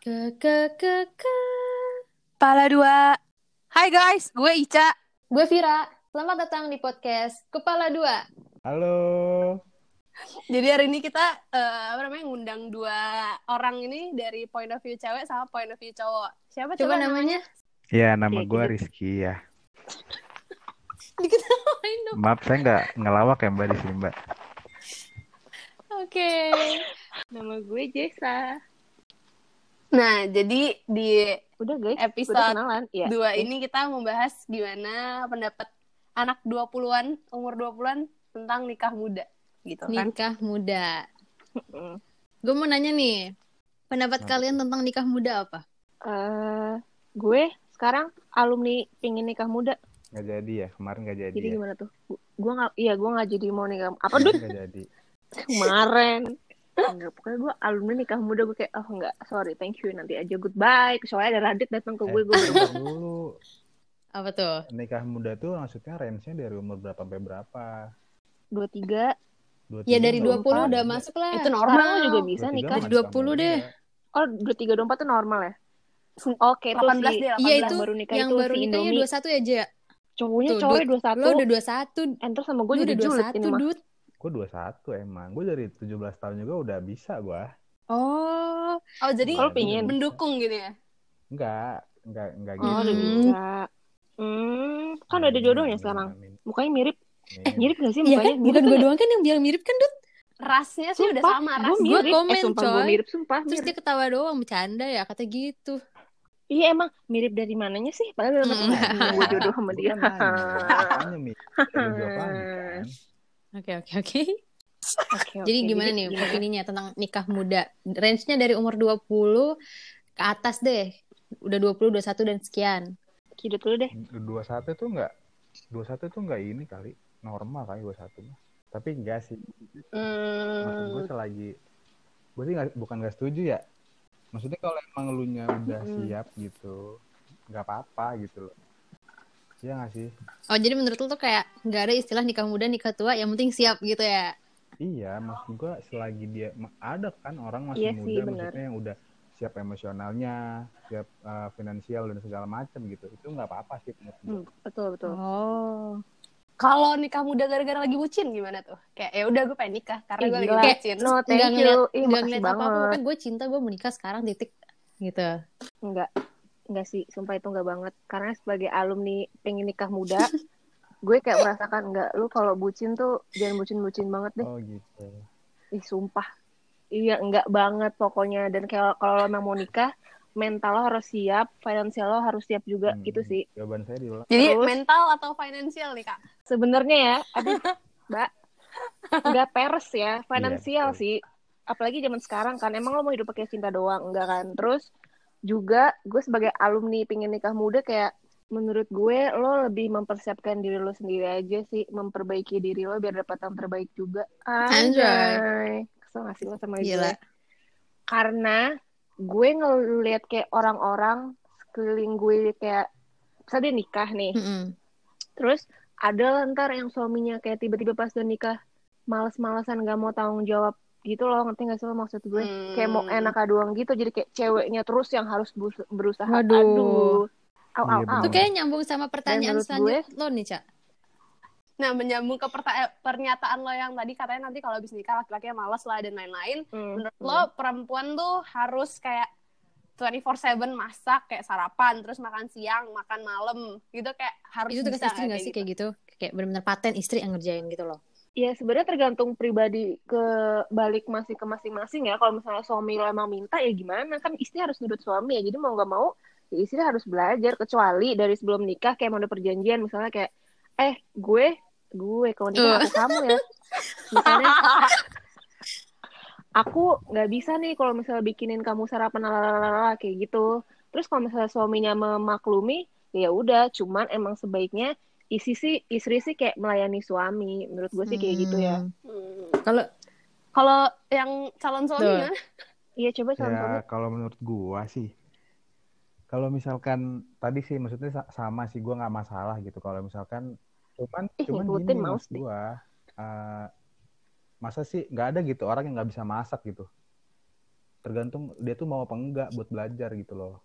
Ke ke ke ke. Pala dua. Hai guys, gue Ica. Gue Vira. Selamat datang di podcast Kepala Dua. Halo. Jadi hari ini kita eh, apa namanya ngundang dua orang ini dari point of view cewek sama point of view cowok. Siapa Coba coba, namanya? Ya, nama gue gitu. Rizky ya. Maaf, saya nggak ngelawak ya Mbak di sini Mbak. Oke. Nama gue Jessa. Nah, jadi di Udah guys, episode udah kenalan. Iya. dua ini kita membahas gimana pendapat anak 20-an, umur 20-an tentang nikah muda gitu kan. Nikah muda. Gue mau nanya nih. Pendapat kalian tentang nikah muda apa? Eh, gue sekarang alumni pingin nikah muda. Nggak jadi ya, kemarin nggak jadi Jadi ya. gimana tuh? Gu- Gue nggak, iya gue nggak jadi mau nikah. Apa dulu Nggak jadi. kemarin? Enggak, pokoknya gue alumni nikah muda gue kayak oh enggak, sorry, thank you nanti aja goodbye. Soalnya ada Radit datang ke gue, gue Eh, bentar dulu. Apa tuh? Nikah muda tuh maksudnya range-nya dari umur berapa sampai berapa? dua tiga. Dua, Ya dari 20 apa-apa udah masuk lah. Itu normal Sekarang juga bisa 23 nikah. 20 muda. deh. Oh dua tiga dua empat tuh normal ya? Oke, itu 18 si deh, Iya 18. itu baru nikah yang itu baru si nikahnya Indomie. 21 ya, Ja? cowoknya cowok Dut. dua satu. Lo udah 21. Enter sama gue jadi udah julid ini 21, mah. Dut. Gue 21 emang. Gue dari 17 tahun juga udah bisa gue. Oh. Oh, jadi Kalau pingin. mendukung gitu ya. Enggak, enggak, enggak Oh, gitu. udah Hmm. bisa. Hmm, kan udah ada jodohnya Amin, sekarang. amin, Mukanya mirip. amin. Eh, mirip gak sih Iya mukanya? kan? Mirip Bukan gue kan ya? doang kan yang bilang mirip kan, Dut? Rasnya sih udah Sumpah, sama Gue ras. Gua mirip. komen, eh, sumpah gue coy. mirip. Sumpah, Terus mirip. dia ketawa doang, bercanda ya, kata gitu. Iya emang mirip dari mananya sih? Padahal dalam hati gue jodoh sama dia. Oke, oke, oke. Oke, oke. Jadi gimana nih opininya tentang nikah muda? Range-nya dari umur 20 ke atas deh. Udah 20, 21 dan sekian. Kidut dulu deh. 21 tuh enggak 21 tuh enggak ini kali normal kali 21 mah. Tapi enggak sih. Maksud gue Hmm. selagi gue sih nggak- bukan nggak setuju ya. Maksudnya kalau emang lu nya udah Mm-mm. siap gitu, nggak apa-apa gitu loh. Iya nggak sih? Oh, jadi menurut lo tuh kayak nggak ada istilah nikah muda, nikah tua, yang penting siap gitu ya? Iya, maksud gue selagi dia ada kan orang masih Iya muda, sih, maksudnya yang udah siap emosionalnya, siap uh, finansial dan segala macam gitu. Itu nggak apa-apa sih menurut gue. Hmm, betul betul. Oh. Kalau nikah muda gara-gara lagi bucin gimana tuh? Kayak ya udah gue pengen nikah karena Ih, gue lagi bucin. No, thank ngeliat, you. Ih, nggak makasih ngeliat apa-apa, gue cinta, gue mau nikah sekarang, titik. Gitu. Enggak. Enggak sih, sumpah itu enggak banget. Karena sebagai alumni pengen nikah muda, gue kayak merasakan enggak lu kalau bucin tuh jangan bucin-bucin banget deh. Oh gitu. Ih, sumpah. Iya, enggak banget pokoknya. Dan kayak kalau lo emang mau nikah, mental lo harus siap, finansial lo harus siap juga. Hmm, Gitu sih. Jawaban saya diulang. Jadi Terus? mental atau finansial nih kak? Sebenarnya ya, aduh, Mbak, enggak peres ya, finansial betul. sih. Apalagi zaman sekarang kan, emang lo mau hidup pakai cinta doang, enggak kan? Terus juga gue sebagai alumni pengen nikah muda kayak menurut gue lo lebih mempersiapkan diri lo sendiri aja sih, memperbaiki diri lo biar dapat yang terbaik juga. Anjay. Kesel gak sih lo sama Gila. gue? Karena gue ngeliat kayak orang-orang sekeliling gue kayak misalnya dia nikah nih, Mm-mm. Terus ada lah ntar yang suaminya kayak tiba-tiba pas udah nikah males-malesan gak mau tanggung jawab gitu loh ngerti gak sih lo maksud gue Hmm. kayak mau enak doang gitu jadi kayak ceweknya terus yang harus berusaha Waduh. aduh au Iya, au au. Itu kayak nyambung sama pertanyaan selanjutnya lo nih, Cak. Nah menyambung ke eh, pernyataan lo yang tadi katanya nanti kalau habis nikah laki-lakinya malas lah dan lain-lain. Hmm, Menurut hmm. lo perempuan tuh harus kayak 24/7 masak kayak sarapan terus makan siang makan malam gitu kayak harus Itu tugas istri gak sih kayak gitu? Kayak benar-benar paten istri yang ngerjain gitu loh. Ya sebenarnya tergantung pribadi ke balik masih ke masing-masing ya. Kalau misalnya suami lo emang minta ya gimana? Kan istri harus nurut suami ya. Jadi mau nggak mau ya istri harus belajar. Kecuali dari sebelum nikah kayak mau ada perjanjian. Misalnya kayak eh gue gue kalau nikah aku kamu ya. Misalnya aku nggak bisa nih kalau misalnya bikinin kamu sarapan lalala kayak gitu. Terus kalau misalnya suaminya memaklumi ya udah. Cuman emang sebaiknya isi sih istri sih kayak melayani suami menurut gue sih kayak gitu ya Hmm. Hmm. Kalau Kalau yang calon suami gimana? iya coba suami Ya kalau menurut gua sih, kalau misalkan tadi sih maksudnya sa- sama sih gua nggak masalah gitu. Kalau misalkan cuman Ih, cuman ngikutin gini deh. gua, eh, masa sih nggak ada gitu orang yang nggak bisa masak gitu. tergantung dia tuh mau apa enggak buat belajar gitu loh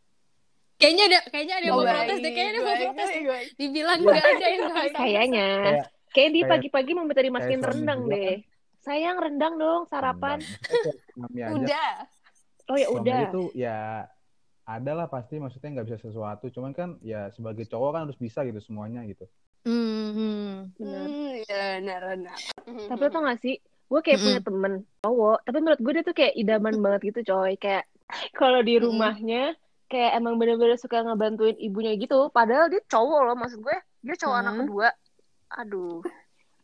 Kayaknya ada kayaknya ada yang mau protes deh, kayaknya ada yang mau protes. Dibilang nggak ada yang nggak. Kayaknya. Kayak- kayak- pagi-pagi mau minta dimasukin suami rendang deh. Sayang rendang dong sarapan. Udah. Oh ya udah. itu ya ada lah pasti maksudnya nggak bisa sesuatu cuman kan ya sebagai cowok kan harus bisa gitu semuanya gitu Hmm, hmm. Bener. Hmm, iya benar benar. Tapi lo tau gak sih, gue kayak punya temen cowok, tapi menurut gue dia tuh kayak idaman banget gitu coy. Kayak kalau di Mm-mm. rumahnya, kayak emang bener-bener suka ngebantuin ibunya gitu. Padahal dia cowok loh, maksud gue, dia cowok anak Mm. kedua. Aduh.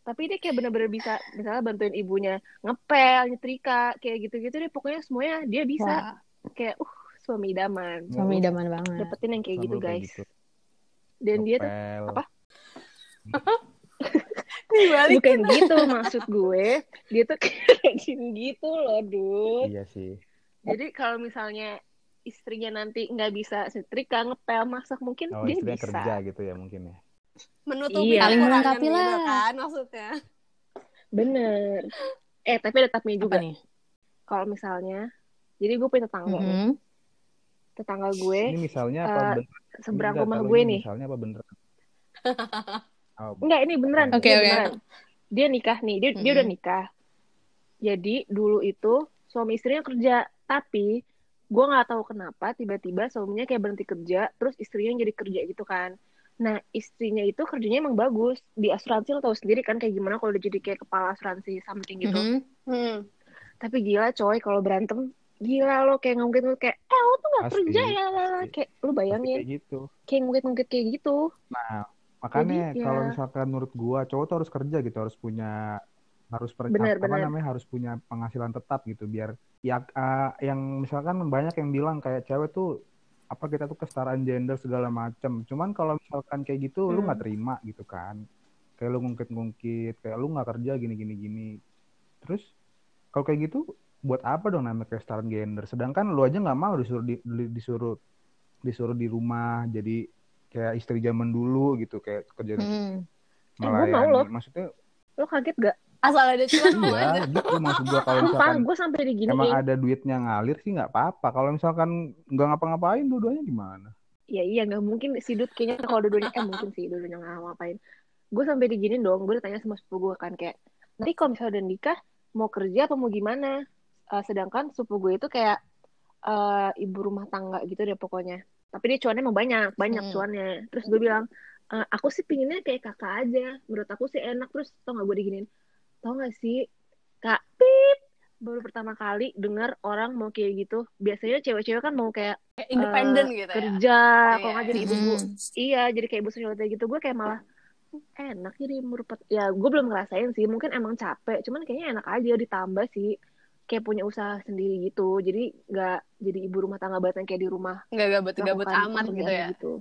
Tapi dia kayak bener-bener bisa, misalnya bantuin ibunya ngepel, nyetrika, kayak gitu-gitu deh. Pokoknya semuanya dia bisa. Wah, Kayak, uh, suami idaman. suami idaman banget. Dapetin yang kayak Sama gitu guys. gitu. Dan dia tuh Ngepel. apa? Dibalik. bukan gitu maksud gue. Dia tuh kayak gini gitu loh, Dut. iya sih Jadi kalau misalnya istrinya nanti nggak bisa setrika, ngepel, masak, mungkin oh dia bisa. kerja gitu ya mungkin ya Menutupi Iya. Kekurangan melengkapi gitu lah. kan maksudnya. Bener. Eh, tapi ada tapi Apa juga. nih? Kalau misalnya, jadi gue punya tetangga nih. Mhm. Tetangga gue, ini misalnya apa bener seberang Enggak, rumah gue ini nih. misalnya apa bener oh, Enggak, ini beneran. Oke, oke. beneran. Dia nikah nih, dia, dia udah nikah. Jadi dulu itu suami istrinya kerja, tapi gue nggak tahu kenapa tiba-tiba suaminya kayak berhenti kerja, terus istrinya jadi kerja gitu kan. Nah, istrinya itu kerjanya emang bagus. Di asuransi lo tahu sendiri kan kayak gimana kalau udah jadi kayak kepala asuransi something gitu. Mhm. Hmm. Tapi gila coy kalau berantem, gila lo kayak ngungkit kayak, eh lo tuh nggak Pasti, kerja ya, lah, lah." pasti. kayak lu pasti bayangin kayak gitu kayak ngungkit-ngungkit kayak gitu. nah makanya Jadi, ya. kalau misalkan menurut gua cowok tuh harus kerja gitu harus punya harus per, Bener, apa bener. namanya harus punya penghasilan tetap gitu biar ya eh, yang misalkan banyak yang bilang kayak cewek tuh apa kita tuh kesetaraan gender segala macem cuman kalau misalkan kayak gitu lu Hmm. nggak terima gitu kan kayak lu ngungkit-ngungkit kayak lu nggak kerja gini gini terus kalau kayak gitu buat apa dong namanya kesetaraan gender sedangkan lu aja nggak mau disuruh di- di- disuruh disuruh di rumah jadi kayak istri zaman dulu gitu kayak kerja Mhm. Eh, gua mau loh. maksudnya Lo kaget gak? Asal ada cuan iya gitu maksud gua kalau misalkan gue sampai emang diginiin. ada duitnya ngalir sih nggak apa-apa kalau misalkan nggak ngapa-ngapain dua-duanya gimana Ya iya nggak mungkin si Dut kayaknya kalau dua-duanya eh mungkin sih dua-duanya nggak ngapain. Gue sampai diginin dong, gue tanya sama sepupu gue kan kayak nanti kalau misalnya udah nikah mau kerja apa mau gimana? Eh, sedangkan sepupu gue itu kayak eh, ibu rumah tangga gitu deh pokoknya. Tapi dia cuannya emang banyak, banyak Hmm. cuannya. Terus gue bilang, "Eh, aku sih pinginnya kayak kakak aja. Menurut aku sih enak. Terus tau gak gue diginin? Tau gak sih, kak Pip, baru pertama kali dengar orang mau kayak gitu. Biasanya cewek-cewek kan mau kayak independen eh, gitu ya. kerja, Iya, kalau nggak jadi iya. ibu Mhm. iya jadi kayak ibu sosialita gitu gue kayak malah "Hmm, enak jadi merupakan ya gue belum ngerasain sih mungkin emang capek cuman kayaknya enak aja ditambah sih kayak punya usaha sendiri gitu jadi nggak jadi ibu rumah tangga banget yang kayak di rumah Nggak gabut-gabut melakukan amat gitu ya. gitu.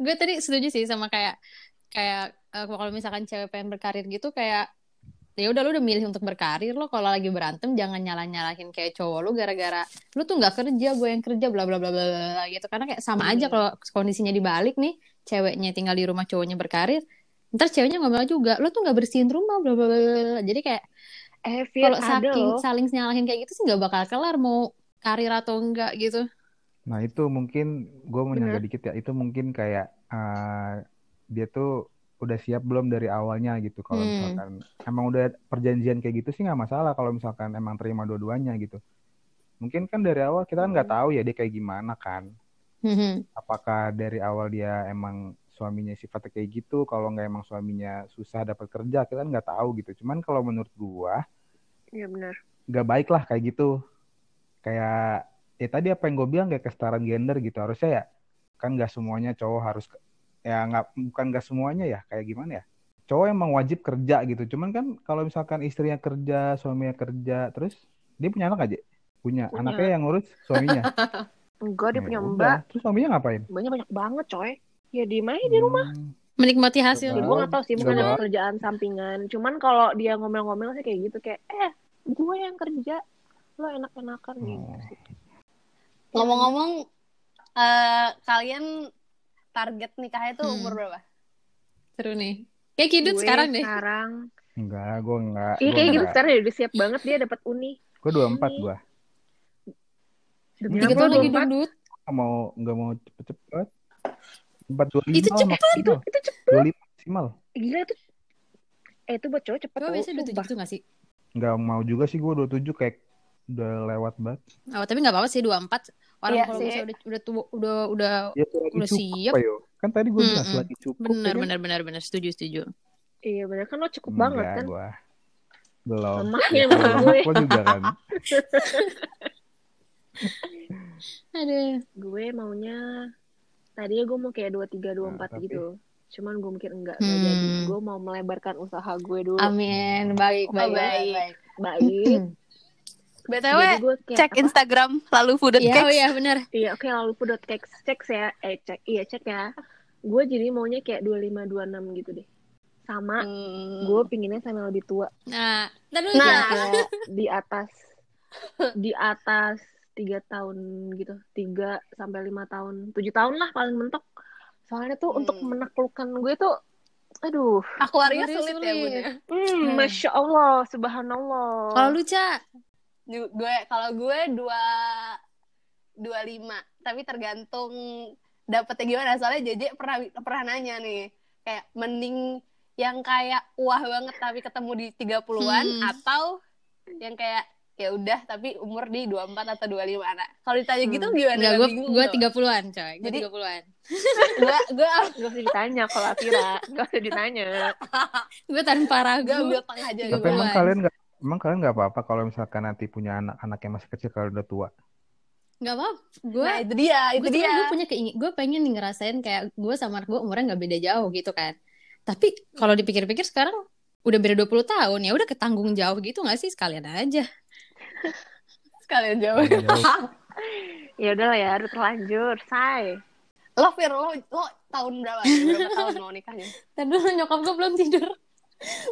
Gue tadi setuju sih sama kayak kayak eh, kalau misalkan cewek pengen berkarir gitu kayak ya udah lu udah milih untuk berkarir lo. Kalau lagi berantem jangan nyalah nyalahin kayak cowok lu gara-gara lu tuh nggak kerja gue yang kerja bla bla bla bla gitu. Karena kayak sama aja kalau kondisinya dibalik nih ceweknya tinggal di rumah cowoknya berkarir ntar ceweknya ngomel juga. Lu tuh nggak bersihin rumah bla bla bla jadi kayak eh kalau saking loh saling nyalahin kayak gitu sih nggak bakal kelar mau karir atau enggak gitu. Nah itu mungkin gue mau Bener. nyangga dikit ya. Itu mungkin kayak eh, dia tuh udah siap belum dari awalnya gitu. Kalau Hmm. misalkan emang udah perjanjian kayak gitu sih nggak masalah. Kalau misalkan emang terima dua-duanya gitu. Mungkin kan dari awal kita kan nggak tahu ya dia kayak gimana kan. Mhm. Apakah dari awal dia emang suaminya sifatnya kayak gitu. Kalau nggak emang suaminya susah dapat kerja kita kan nggak tahu gitu. Cuman kalau menurut gua Iya benar nggak baik lah kayak gitu kayak ya tadi apa yang gue bilang kayak kesetaraan gender gitu harusnya ya kan nggak semuanya cowok harus ya nggak bukan nggak semuanya ya kayak gimana ya? Cowok emang wajib kerja gitu cuman kan kalau misalkan istrinya kerja suaminya kerja terus dia punya anak aja punya, Punya. anaknya yang ngurus suaminya? Enggak dia Ya punya udah. mbak. terus suaminya ngapain? Banyak banyak banget coy. Ya di mana di rumah. Hmm, menikmati hasil. Coba. gue nggak tahu sih mungkin Coba. ada pekerjaan sampingan. Cuman kalau dia ngomel-ngomel sih kayak gitu kayak eh gue yang kerja. Lo enak-enakan. Gitu Oh. sih. Ngomong-ngomong, eh, kalian target nikahnya tuh Hmm. umur berapa? seru nih kayak kidut Gue sekarang deh sekarang enggak gue enggak iya kayak gitu enggak sekarang ya udah siap banget dia dapat uni gue dua empat gue Demi Tiga tahun lagi 24? duduk. Nggak mau nggak mau cepet-cepet. Empat dua lima Itu cepet, Itu itu cepet. Dua lima maksimal. Gila itu. Eh itu buat cowok cepet Gue biasanya udah tujuh sumpah. gitu gak sih? Nggak mau juga sih gue dua tujuh kayak udah lewat banget. Oh, tapi nggak apa-apa sih dua empat. Orang Iya kalau sih. misalnya udah udah tua, udah udah Ya Udah cukup siap. apa yo? Kan tadi gue bilang Mm-mm. lagi cukup. benar ya benar benar benar setuju setuju. Iya bener kan lo cukup Enggak, banget kan. gua. Belum. Makanya Ya, gue. juga kan. Aduh. Gue maunya tadinya gue mau kayak 23 24 Nah, tapi- gitu. Cuman gue mikir enggak enggak Hmm. jadi. Gue mau melebarkan usaha gue dulu. Amin. Baik, Oh, baik, baik. baik. Baik. BTW, cek apa? Instagram lalu food Iya, oh iya benar. Iya, oke lalu pudot cek cek ya. Eh cek iya cek ya. Gue jadi maunya kayak 25 26 gitu deh. Sama Hmm. gue pinginnya sama lebih tua. Nah, dulu Nah. ya. kayak di atas di atas tiga tahun gitu tiga sampai lima tahun tujuh tahun lah paling mentok soalnya tuh untuk Hmm. menaklukkan gue tuh aduh Aquarius Aquarius sulit, ya sulit. bun ya. hmm, Hmm. masya allah subhanallah Kalau lu, Ca, Ju- gue kalau gue dua dua lima tapi tergantung dapetnya gimana soalnya JJ pernah pernah nanya nih kayak mending yang kayak wah banget tapi ketemu di 30-an Hmm. atau yang kayak ya udah tapi umur di 24 atau 25 anak. Kalau ditanya gitu Hmm. gimana? enggak Gak gue tuh. 30-an, coy. Gue Jadi- 30-an. gue gue gak usah ditanya kalau Afira gak usah ditanya Gue tanpa ragu. gue ambil tengah aja. Tapi emang kalian nggak emang kalian nggak apa-apa kalau misalkan nanti punya anak-anak yang masih kecil kalau udah tua. Enggak apa-apa. Gue Nah itu dia, itu gue dia. gue punya keingin gue pengen nih ngerasain kayak gue sama anak gue umurnya nggak beda jauh gitu kan tapi kalau dipikir-pikir sekarang udah beda 20 tahun ya udah ketanggung jauh gitu nggak sih sekalian aja Sekalian jauh. Jauh. ya udah lah ya udah terlanjur say lo Fir, lo, lo tahun berapa? Berapa tahun mau nikahnya? Dulu nyokap gue belum tidur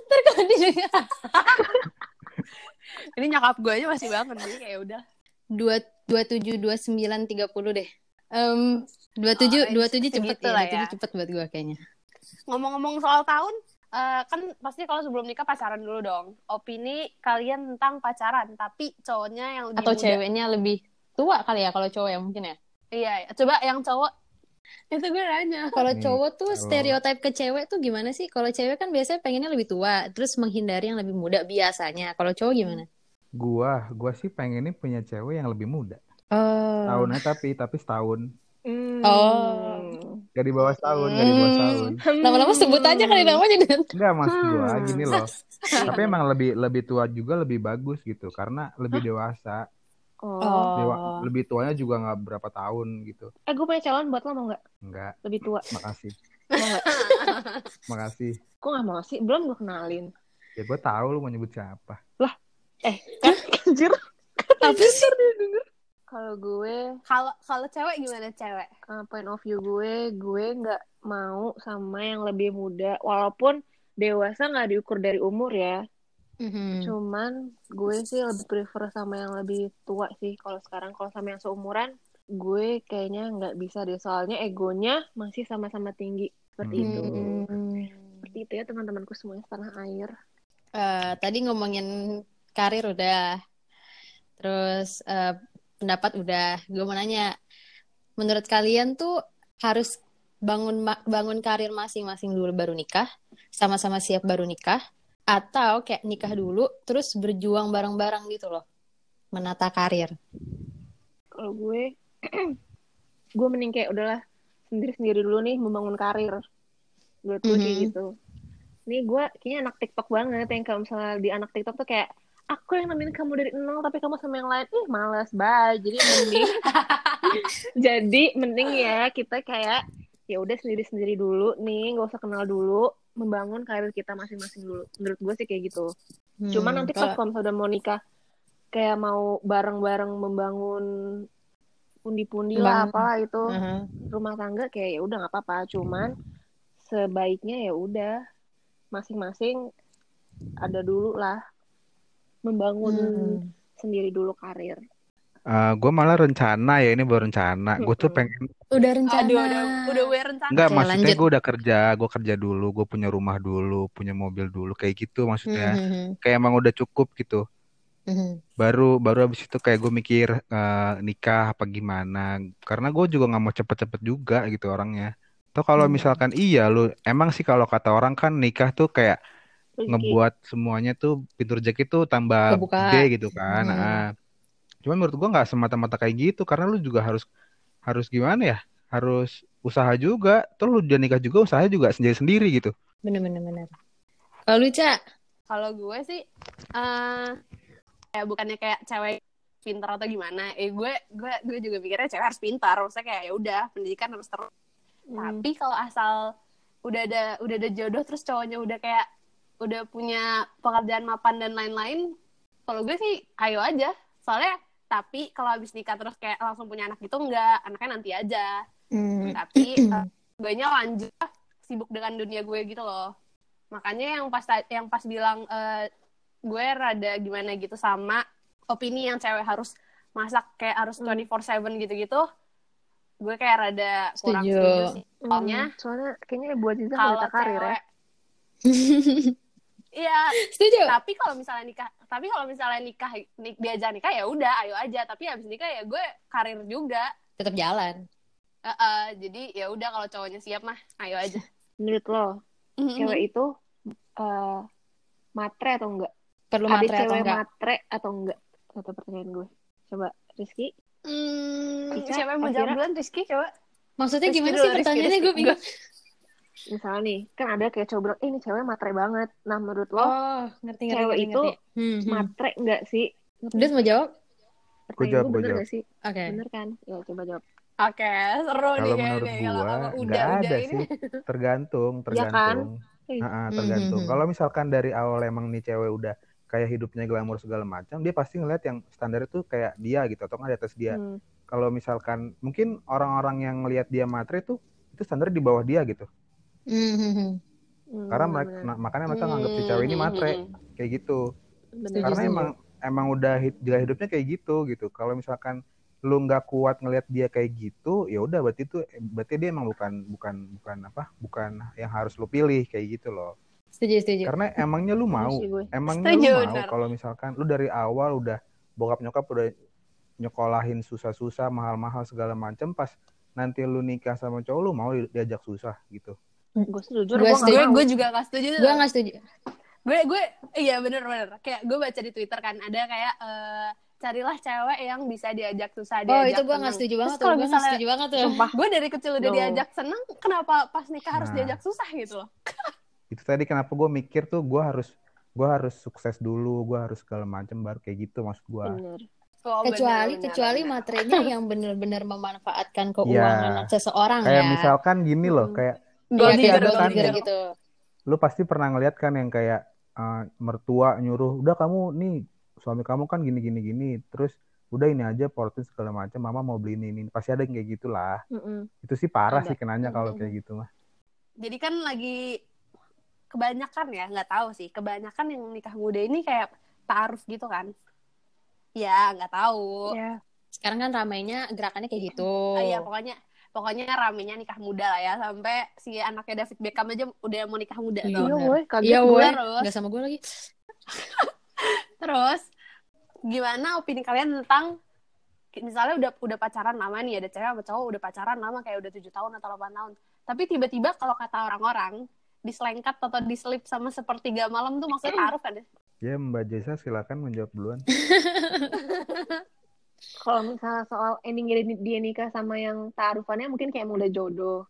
ntar kalau didengar Ini nyokap gue aja masih bangun jadi kayak udah. dua dua tujuh dua sembilan tiga puluh deh dua tujuh Oh, dua tujuh cepet ya, lah dua tujuh ya. cepet buat gue kayaknya Ngomong-ngomong soal tahun, eh, kan pasti kalau sebelum nikah pacaran dulu dong. Opini kalian tentang pacaran, tapi cowoknya yang lebih atau muda. ceweknya lebih tua kali ya kalau cowok ya mungkin ya Iya, coba yang cowok. Itu gue nanya. Kalau Nih, cowok tuh stereotip ke cewek tuh gimana sih? Kalau cewek kan biasanya pengennya lebih tua, terus menghindari yang lebih muda biasanya. Kalau cowok gimana? Gua, gua sih pengennya punya cewek yang lebih muda. Oh. Tahunnya tapi tapi setahun. Hmm. Oh. Gak di bawah setahun, gak di bawah Hmm. setahun. Lama-lama sebut aja kali namanya dan. Enggak maksud gua Hmm. gini loh. Tapi emang lebih lebih tua juga lebih bagus gitu karena lebih dewasa. Oh. Dewa, Oh. lebih tuanya juga nggak berapa tahun gitu. eh gue punya calon buat lo mau nggak Enggak, lebih tua makasih. mau nggak Makasih. kok nggak mau sih belum gue kenalin Ya gue tahu lu mau nyebut siapa. eh kan anjir Apa sih? kalau gue Kalau kalau cewek gimana cewek? uh, point of view gue gue nggak mau sama yang lebih muda walaupun dewasa nggak diukur dari umur ya Mhm. cuman gue sih lebih prefer sama yang lebih tua sih. Kalau sekarang kalau sama yang seumuran gue kayaknya nggak bisa deh. Soalnya egonya masih sama-sama tinggi. Seperti itu. Hmm. seperti itu ya teman-temanku semuanya setanah air. Eh, tadi ngomongin karir udah, terus eh, pendapat udah. Gue mau nanya, menurut kalian tuh harus bangun bangun karir masing-masing dulu baru nikah, sama-sama siap baru nikah, atau kayak nikah dulu terus berjuang bareng-bareng gitu loh, menata karir. kalau gue gue mending kayak udahlah sendiri-sendiri dulu nih membangun karir. Gue tuh kayak Mhm. gitu. Nih gue kayaknya anak TikTok banget yang kalau misalnya di anak TikTok tuh kayak aku yang nemenin kamu dari nol tapi kamu sama yang lain. Ih males bye. Jadi mending jadi mending ya kita kayak ya udah sendiri-sendiri dulu nih nggak usah kenal dulu membangun karir kita masing-masing dulu menurut gue sih kayak gitu Cuman Hmm, nanti pas kalau- udah mau nikah kayak mau bareng-bareng membangun pundi-pundi lah apalah itu Mhm. rumah tangga kayak ya udah nggak apa-apa cuman sebaiknya ya udah masing-masing ada dulu lah membangun Hmm. sendiri dulu karir gue malah rencana ya ini baru rencana. Gue tuh pengen Udah rencana. Aduh, udah udah gue rencana. enggak Oke, maksudnya lanjut. gue udah kerja, gue kerja dulu, gue punya rumah dulu, punya mobil dulu kayak gitu maksudnya. Mhm. Kayak emang udah cukup gitu. Mhm. baru baru habis itu kayak gue mikir eh, nikah apa gimana karena gue juga nggak mau cepet-cepet juga gitu orangnya Tuh kalau Hmm. misalkan iya lu emang sih kalau kata orang kan nikah tuh kayak Rezeki. ngebuat semuanya tuh pintu rezeki tuh tambah Kebuka. gede gitu kan Hmm. Nah, cuman menurut gue nggak semata-mata kayak gitu karena lu juga harus harus gimana ya harus usaha juga terus lu udah nikah juga usaha juga sendiri-sendiri gitu Bener-bener bener. Kalau lu, Ca? Kalau gue sih eh kayak bukannya kayak cewek pintar atau gimana. Eh gue gue gue juga pikirnya cewek harus pintar. Maksudnya kayak ya udah pendidikan harus terus. Hmm. Tapi kalau asal udah ada udah ada jodoh terus cowoknya udah kayak udah punya pekerjaan mapan dan lain-lain, kalau gue sih ayo aja. Soalnya tapi kalau habis nikah terus kayak langsung punya anak gitu enggak, anaknya nanti aja. Hmm. Tapi uh, gue nya lanjut sibuk dengan dunia gue gitu loh. Makanya yang pas yang pas bilang eh, gue rada gimana gitu sama opini yang cewek harus masak kayak harus Hmm. 24/7 gitu-gitu. Gue kayak rada kurang Setuju. setuju sih. Hmm, Soalnya soalnya kayaknya buat Ziza kalau karir ya. Iya, Setuju. tapi kalau misalnya nikah, tapi kalau misalnya nikah nik, diajak nikah ya udah, ayo aja. Tapi habis nikah ya gue karir juga. Tetap jalan. Eh, eh, jadi ya udah kalau cowoknya siap mah, ayo aja. Menurut lo, Mm-hmm. cewek itu eh matre atau enggak? Perlu Ada matre atau cewek enggak? matre atau enggak? Satu pertanyaan gue. Coba Rizky. Hmm, Ica, siapa yang mau jawab duluan Rizky coba? Maksudnya Rizky gimana dulu, sih pertanyaannya? Rizky. Gue bingung. Misalnya nih, kan ada kayak cowok bilang, eh ini cewek matre banget. Nah menurut lo, Oh, ngerti ngerti cewek ngerti, itu ngerti. Hmm, hmm. matre enggak sih? Dut mau jawab? Pertanyaan jawab, gue gue jawab. sih? Oke. Bener kan? Ya coba jawab. Oke, seru nih Kalau menurut kayaknya. Kalau gua apa nggak udah udah ada ini. sih, tergantung, Ya kan? tergantung. Eh. Ha-ha, Hmm, tergantung. hmm, hmm. Kalau misalkan dari awal emang nih cewek udah kayak hidupnya glamor segala macam, dia pasti ngeliat yang standar itu kayak dia gitu atau nggak di atas dia. Hmm. Kalau misalkan mungkin orang-orang yang ngelihat dia matre tuh itu standar di bawah dia gitu. Hmm, hmm, hmm. Hmm, Karena mereka nah, makanya mereka nganggap si cewek ini matre kayak gitu. Bener. Karena setuju. emang emang udah gaya hidupnya kayak gitu gitu. Kalau misalkan lu nggak kuat ngelihat dia kayak gitu, ya udah berarti itu berarti dia emang bukan bukan bukan apa? Bukan yang harus lu pilih kayak gitu loh. Setuju, setuju. Karena emangnya lu mau, sih gue. emangnya Setuju, lu mau kalau misalkan lu dari awal udah bokap nyokap udah nyekolahin susah-susah mahal-mahal segala macem pas nanti lu nikah sama cowok lu mau di- diajak susah gitu. Gue jujur Gue gue setuju. Gue gue juga gak setuju. Gue gak setuju. gue gue iya bener-bener kayak gue baca di twitter kan ada kayak eh, carilah cewek yang bisa diajak susah Oh, diajak itu gue senang. gak setuju Terus banget tuh. kalau Gue gak misalnya setuju banget tuh. Sumpah. gue dari kecil udah No. diajak seneng kenapa pas nikah harus Nah. diajak susah gitu loh Itu tadi kenapa gue mikir tuh gue harus gue harus sukses dulu, gue harus segala macem baru kayak gitu maksud gue. Bener. Oh, kecuali bener, kecuali bener. materainya yang bener-bener memanfaatkan keuangan Iya. seseorang Kayak ya. misalkan gini loh, Hmm. kayak Gold kayak digger, ada gold kan digger yang- gitu. lu pasti pernah ngeliat kan yang kayak eh, mertua nyuruh, udah kamu nih suami kamu kan gini gini gini, terus udah ini aja portin segala macam, mama mau beli ini ini, pasti ada yang kayak gitulah. Mm-mm. Itu sih parah Ada. sih kenanya kalau kayak gitu mah. jadi kan lagi kebanyakan ya nggak tahu sih kebanyakan yang nikah muda ini kayak taaruf gitu kan ya nggak tahu Ya. Sekarang kan ramainya gerakannya kayak gitu. Ah, iya pokoknya pokoknya ramenya nikah muda lah ya sampai si anaknya David Beckham aja udah mau nikah muda Iya. Iya woi, kaget Iya, gue. woi. Terus Gak sama gue lagi. terus gimana opini kalian tentang misalnya udah udah pacaran lama nih ada cewek sama cowok udah pacaran lama kayak udah tujuh tahun atau 8 tahun tapi tiba-tiba kalau kata orang-orang diselengkat atau diselip sama sepertiga malam tuh maksudnya taruh kan ya? Ya Mbak Jesa silakan menjawab duluan. Kalau misalnya soal ending dia, nikah sama yang tarufannya mungkin kayak emang udah jodoh.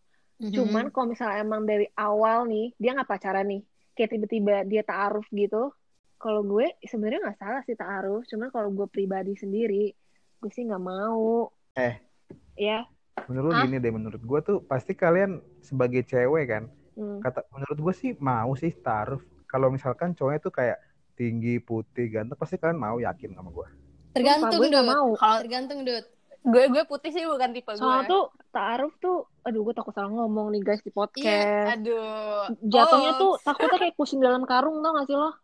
Mhm. Cuman kalau misalnya emang dari awal nih, dia nggak pacaran nih, kayak tiba-tiba dia taaruf gitu. Kalau gue sebenarnya nggak salah sih taaruf, cuman kalau gue pribadi sendiri, gue sih nggak mau. Eh. Ya. Menurut Hah? gini deh, menurut gue tuh pasti kalian sebagai cewek kan, Hmm. kata menurut gue sih mau sih taruh. Kalau misalkan cowoknya tuh kayak tinggi, putih, ganteng, pasti kalian mau yakin sama gue. Tergantung, gue mau. kalau Tergantung, Dut. gue gue putih sih bukan tipe Soalnya gue tuh taaruf tuh, aduh gue takut salah ngomong nih guys di Iya, podcast. aduh Jatuhnya Oh, tuh takutnya kayak kucing dalam karung tau gak sih lo?